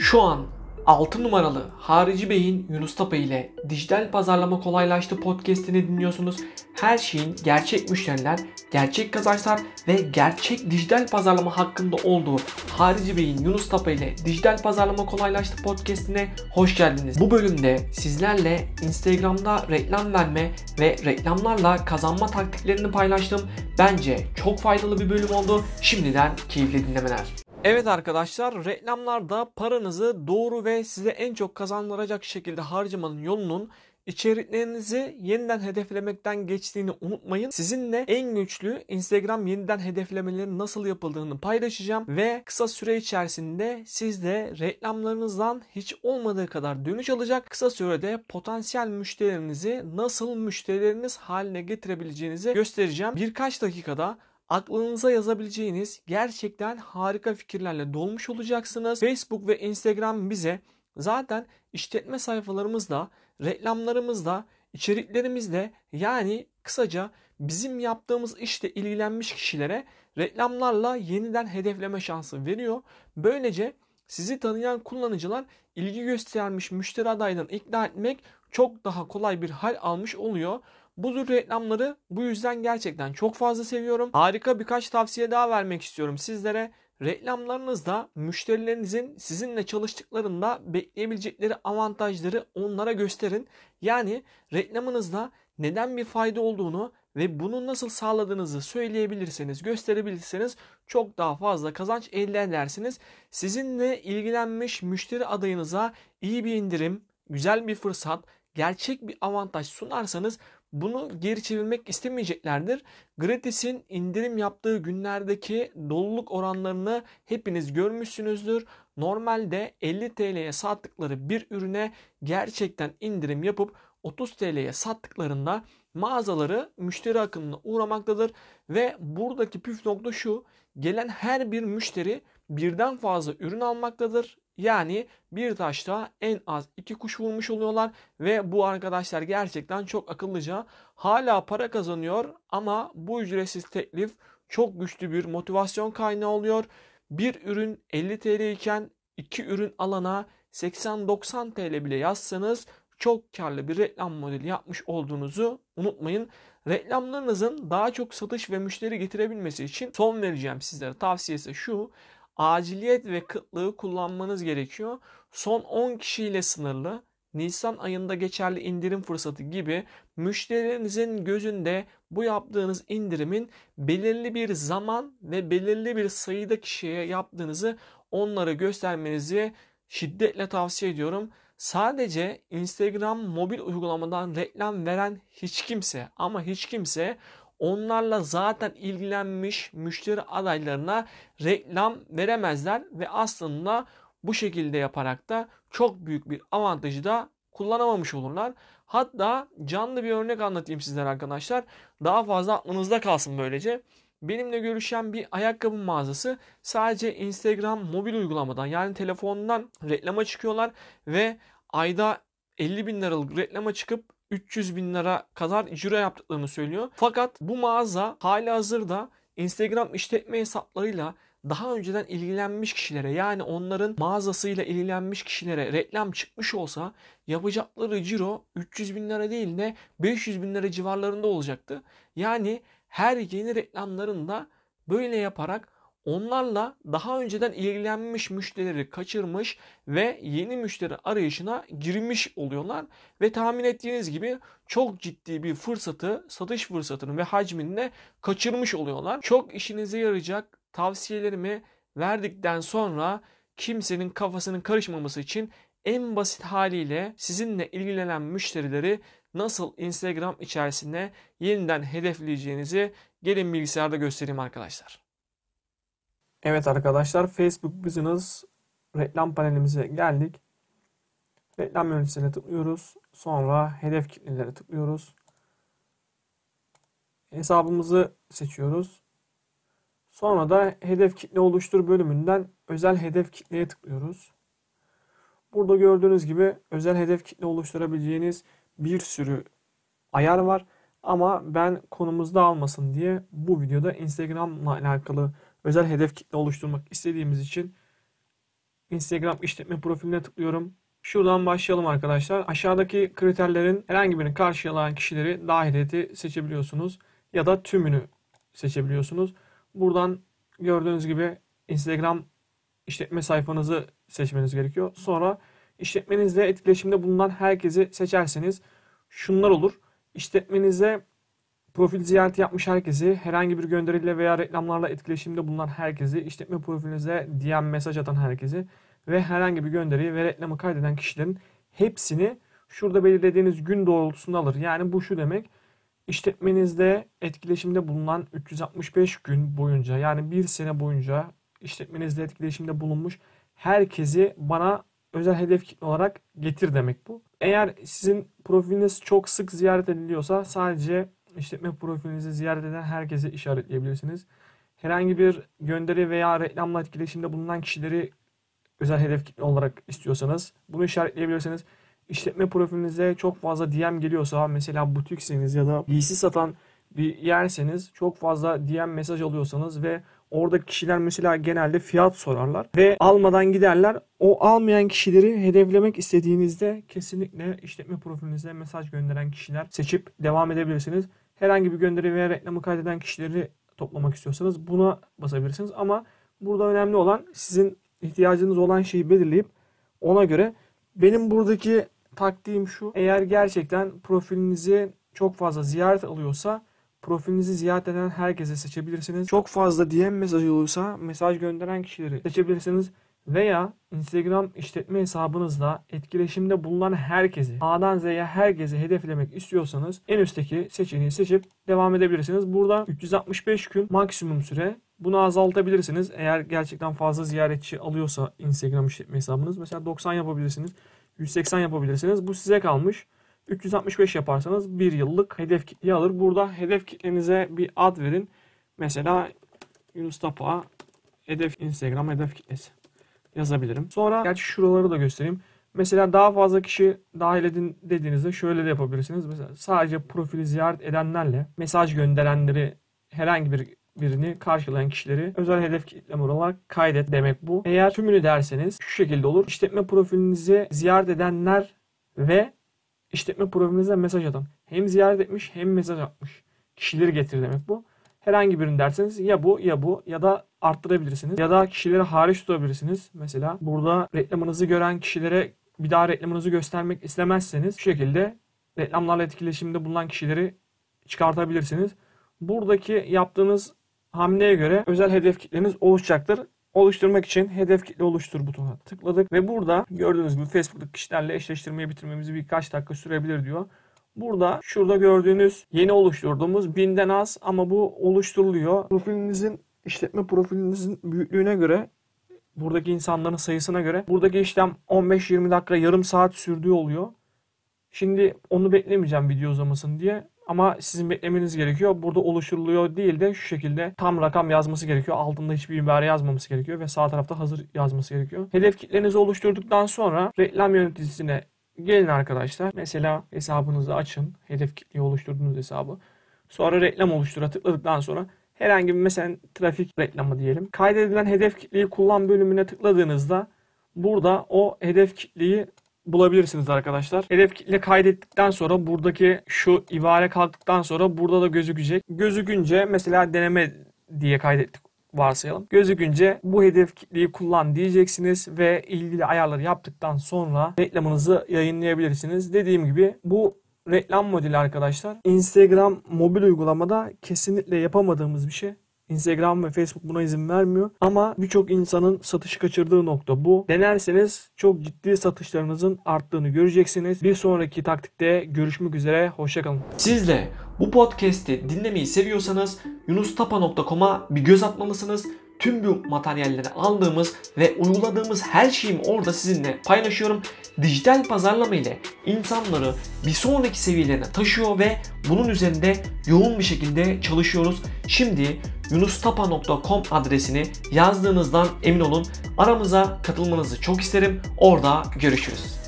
Şu an 6 numaralı Harici Bey'in Yunus Tapa ile Dijital Pazarlama Kolaylaştı podcast'ini dinliyorsunuz. Her şeyin gerçek müşteriler, gerçek kazançlar ve gerçek dijital pazarlama hakkında olduğu Harici Bey'in Yunus Tapa ile Dijital Pazarlama Kolaylaştı podcast'ine hoş geldiniz. Bu bölümde sizlerle Instagram'da reklam verme ve reklamlarla kazanma taktiklerini paylaştım. Bence çok faydalı bir bölüm oldu. Şimdiden keyifli dinlemeler. Evet arkadaşlar reklamlarda paranızı doğru ve size en çok kazandıracak şekilde harcamanın yolunun içeriklerinizi yeniden hedeflemekten geçtiğini unutmayın. Sizinle en güçlü Instagram yeniden hedeflemeleri nasıl yapıldığını paylaşacağım ve kısa süre içerisinde siz de reklamlarınızdan hiç olmadığı kadar dönüş alacak. Kısa sürede potansiyel müşterilerinizi nasıl müşterileriniz haline getirebileceğinizi göstereceğim. Birkaç dakikada aklınıza yazabileceğiniz gerçekten harika fikirlerle dolmuş olacaksınız. Facebook ve Instagram bize zaten işletme sayfalarımızda, reklamlarımızda, içeriklerimizde yani kısaca bizim yaptığımız işte ilgilenmiş kişilere reklamlarla yeniden hedefleme şansı veriyor. Böylece sizi tanıyan kullanıcılar ilgi göstermiş müşteri adaylarını ikna etmek çok daha kolay bir hal almış oluyor. Bu tür reklamları bu yüzden gerçekten çok fazla seviyorum. Harika birkaç tavsiye daha vermek istiyorum sizlere. Reklamlarınızda müşterilerinizin sizinle çalıştıklarında bekleyebilecekleri avantajları onlara gösterin. Yani reklamınızda neden bir fayda olduğunu ve bunu nasıl sağladığınızı söyleyebilirseniz, gösterebilirseniz çok daha fazla kazanç elde edersiniz. Sizinle ilgilenmiş müşteri adayınıza iyi bir indirim, güzel bir fırsat, gerçek bir avantaj sunarsanız bunu geri çevirmek istemeyeceklerdir. Gratis'in indirim yaptığı günlerdeki doluluk oranlarını hepiniz görmüşsünüzdür. Normalde 50 TL'ye sattıkları bir ürüne gerçekten indirim yapıp 30 TL'ye sattıklarında mağazaları müşteri akınına uğramaktadır ve buradaki püf nokta şu gelen her bir müşteri birden fazla ürün almaktadır yani bir taşta en az iki kuş vurmuş oluyorlar ve bu arkadaşlar gerçekten çok akıllıca hala para kazanıyor ama bu ücretsiz teklif çok güçlü bir motivasyon kaynağı oluyor. Bir ürün 50 TL iken iki ürün alana 80-90 TL bile yazsanız çok karlı bir reklam modeli yapmış olduğunuzu unutmayın. Reklamlarınızın daha çok satış ve müşteri getirebilmesi için son vereceğim sizlere tavsiyesi şu aciliyet ve kıtlığı kullanmanız gerekiyor. Son 10 kişiyle sınırlı, Nisan ayında geçerli indirim fırsatı gibi müşterilerinizin gözünde bu yaptığınız indirimin belirli bir zaman ve belirli bir sayıda kişiye yaptığınızı onlara göstermenizi şiddetle tavsiye ediyorum. Sadece Instagram mobil uygulamadan reklam veren hiç kimse ama hiç kimse onlarla zaten ilgilenmiş müşteri adaylarına reklam veremezler ve aslında bu şekilde yaparak da çok büyük bir avantajı da kullanamamış olurlar. Hatta canlı bir örnek anlatayım sizlere arkadaşlar. Daha fazla aklınızda kalsın böylece. Benimle görüşen bir ayakkabı mağazası sadece Instagram mobil uygulamadan yani telefondan reklama çıkıyorlar ve ayda 50 bin liralık reklama çıkıp 300 bin lira kadar ciro yaptıklarını söylüyor. Fakat bu mağaza hali hazırda Instagram işletme hesaplarıyla daha önceden ilgilenmiş kişilere yani onların mağazasıyla ilgilenmiş kişilere reklam çıkmış olsa yapacakları ciro 300 bin lira değil de 500 bin lira civarlarında olacaktı. Yani her yeni reklamlarında böyle yaparak Onlarla daha önceden ilgilenmiş müşterileri kaçırmış ve yeni müşteri arayışına girmiş oluyorlar. Ve tahmin ettiğiniz gibi çok ciddi bir fırsatı, satış fırsatını ve hacmini de kaçırmış oluyorlar. Çok işinize yarayacak tavsiyelerimi verdikten sonra kimsenin kafasının karışmaması için en basit haliyle sizinle ilgilenen müşterileri nasıl Instagram içerisinde yeniden hedefleyeceğinizi gelin bilgisayarda göstereyim arkadaşlar. Evet arkadaşlar Facebook Business reklam panelimize geldik. Reklam yöneticisine tıklıyoruz. Sonra hedef kitlelere tıklıyoruz. Hesabımızı seçiyoruz. Sonra da hedef kitle oluştur bölümünden özel hedef kitleye tıklıyoruz. Burada gördüğünüz gibi özel hedef kitle oluşturabileceğiniz bir sürü ayar var. Ama ben konumuzda almasın diye bu videoda Instagram'la alakalı özel hedef kitle oluşturmak istediğimiz için Instagram işletme profiline tıklıyorum. Şuradan başlayalım arkadaşlar. Aşağıdaki kriterlerin herhangi birini karşılayan kişileri dahil eti seçebiliyorsunuz. Ya da tümünü seçebiliyorsunuz. Buradan gördüğünüz gibi Instagram işletme sayfanızı seçmeniz gerekiyor. Sonra işletmenizle etkileşimde bulunan herkesi seçerseniz şunlar olur. İşletmenize profil ziyareti yapmış herkesi, herhangi bir gönderiyle veya reklamlarla etkileşimde bulunan herkesi, işletme profilinize DM mesaj atan herkesi ve herhangi bir gönderiyi ve reklamı kaydeden kişilerin hepsini şurada belirlediğiniz gün doğrultusunda alır. Yani bu şu demek. İşletmenizde etkileşimde bulunan 365 gün boyunca yani bir sene boyunca işletmenizde etkileşimde bulunmuş herkesi bana özel hedef kitle olarak getir demek bu. Eğer sizin profiliniz çok sık ziyaret ediliyorsa sadece işletme profilinizi ziyaret eden herkese işaretleyebilirsiniz. Herhangi bir gönderi veya reklamla etkileşimde bulunan kişileri özel hedef kitle olarak istiyorsanız bunu işaretleyebilirsiniz. İşletme profilinize çok fazla DM geliyorsa mesela butikseniz ya da giysi satan bir yerseniz çok fazla DM mesaj alıyorsanız ve Orada kişiler mesela genelde fiyat sorarlar ve almadan giderler. O almayan kişileri hedeflemek istediğinizde kesinlikle işletme profilinize mesaj gönderen kişiler seçip devam edebilirsiniz. Herhangi bir gönderi veya reklamı kaydeden kişileri toplamak istiyorsanız buna basabilirsiniz. Ama burada önemli olan sizin ihtiyacınız olan şeyi belirleyip ona göre benim buradaki taktiğim şu. Eğer gerçekten profilinizi çok fazla ziyaret alıyorsa Profilinizi ziyaret eden herkese seçebilirsiniz. Çok fazla DM mesajı olursa mesaj gönderen kişileri seçebilirsiniz. Veya Instagram işletme hesabınızda etkileşimde bulunan herkesi A'dan Z'ye herkesi hedeflemek istiyorsanız en üstteki seçeneği seçip devam edebilirsiniz. Burada 365 gün maksimum süre bunu azaltabilirsiniz. Eğer gerçekten fazla ziyaretçi alıyorsa Instagram işletme hesabınız mesela 90 yapabilirsiniz. 180 yapabilirsiniz. Bu size kalmış. 365 yaparsanız bir yıllık hedef kitleyi alır. Burada hedef kitlenize bir ad verin. Mesela Yunus Tapa hedef Instagram hedef kitlesi yazabilirim. Sonra gerçi şuraları da göstereyim. Mesela daha fazla kişi dahil edin dediğinizde şöyle de yapabilirsiniz. Mesela sadece profili ziyaret edenlerle mesaj gönderenleri herhangi bir birini karşılayan kişileri özel hedef kitleme olarak kaydet demek bu. Eğer tümünü derseniz şu şekilde olur. İşletme profilinizi ziyaret edenler ve işletme profilinize mesaj atan. Hem ziyaret etmiş hem mesaj atmış. Kişileri getir demek bu. Herhangi birini derseniz ya bu ya bu ya da arttırabilirsiniz. Ya da kişileri hariç tutabilirsiniz. Mesela burada reklamınızı gören kişilere bir daha reklamınızı göstermek istemezseniz şu şekilde reklamlarla etkileşimde bulunan kişileri çıkartabilirsiniz. Buradaki yaptığınız hamleye göre özel hedef kitleniz oluşacaktır oluşturmak için hedef kitle oluştur butonuna tıkladık ve burada gördüğünüz gibi Facebook'taki kişilerle eşleştirmeyi bitirmemizi birkaç dakika sürebilir diyor. Burada şurada gördüğünüz yeni oluşturduğumuz binden az ama bu oluşturuluyor. Profilinizin işletme profilinizin büyüklüğüne göre buradaki insanların sayısına göre buradaki işlem 15-20 dakika yarım saat sürdüğü oluyor. Şimdi onu beklemeyeceğim video uzamasın diye. Ama sizin beklemeniz gerekiyor. Burada oluşturuluyor değil de şu şekilde tam rakam yazması gerekiyor. Altında hiçbir ibare yazmaması gerekiyor ve sağ tarafta hazır yazması gerekiyor. Hedef kitlenizi oluşturduktan sonra reklam yöneticisine gelin arkadaşlar. Mesela hesabınızı açın. Hedef kitleyi oluşturduğunuz hesabı. Sonra reklam oluştura tıkladıktan sonra herhangi bir mesela trafik reklamı diyelim. Kaydedilen hedef kitleyi kullan bölümüne tıkladığınızda burada o hedef kitleyi bulabilirsiniz arkadaşlar. Hedef kitle kaydettikten sonra buradaki şu ibare kalktıktan sonra burada da gözükecek. Gözükünce mesela deneme diye kaydettik varsayalım. Gözükünce bu hedef kitleyi kullan diyeceksiniz ve ilgili ayarları yaptıktan sonra reklamınızı yayınlayabilirsiniz. Dediğim gibi bu reklam modeli arkadaşlar Instagram mobil uygulamada kesinlikle yapamadığımız bir şey. Instagram ve Facebook buna izin vermiyor. Ama birçok insanın satışı kaçırdığı nokta bu. Denerseniz çok ciddi satışlarınızın arttığını göreceksiniz. Bir sonraki taktikte görüşmek üzere. Hoşçakalın. Siz de bu podcast'i dinlemeyi seviyorsanız yunustapa.com'a bir göz atmalısınız tüm bu materyalleri aldığımız ve uyguladığımız her şeyimi orada sizinle paylaşıyorum. Dijital pazarlama ile insanları bir sonraki seviyelerine taşıyor ve bunun üzerinde yoğun bir şekilde çalışıyoruz. Şimdi yunustapa.com adresini yazdığınızdan emin olun. Aramıza katılmanızı çok isterim. Orada görüşürüz.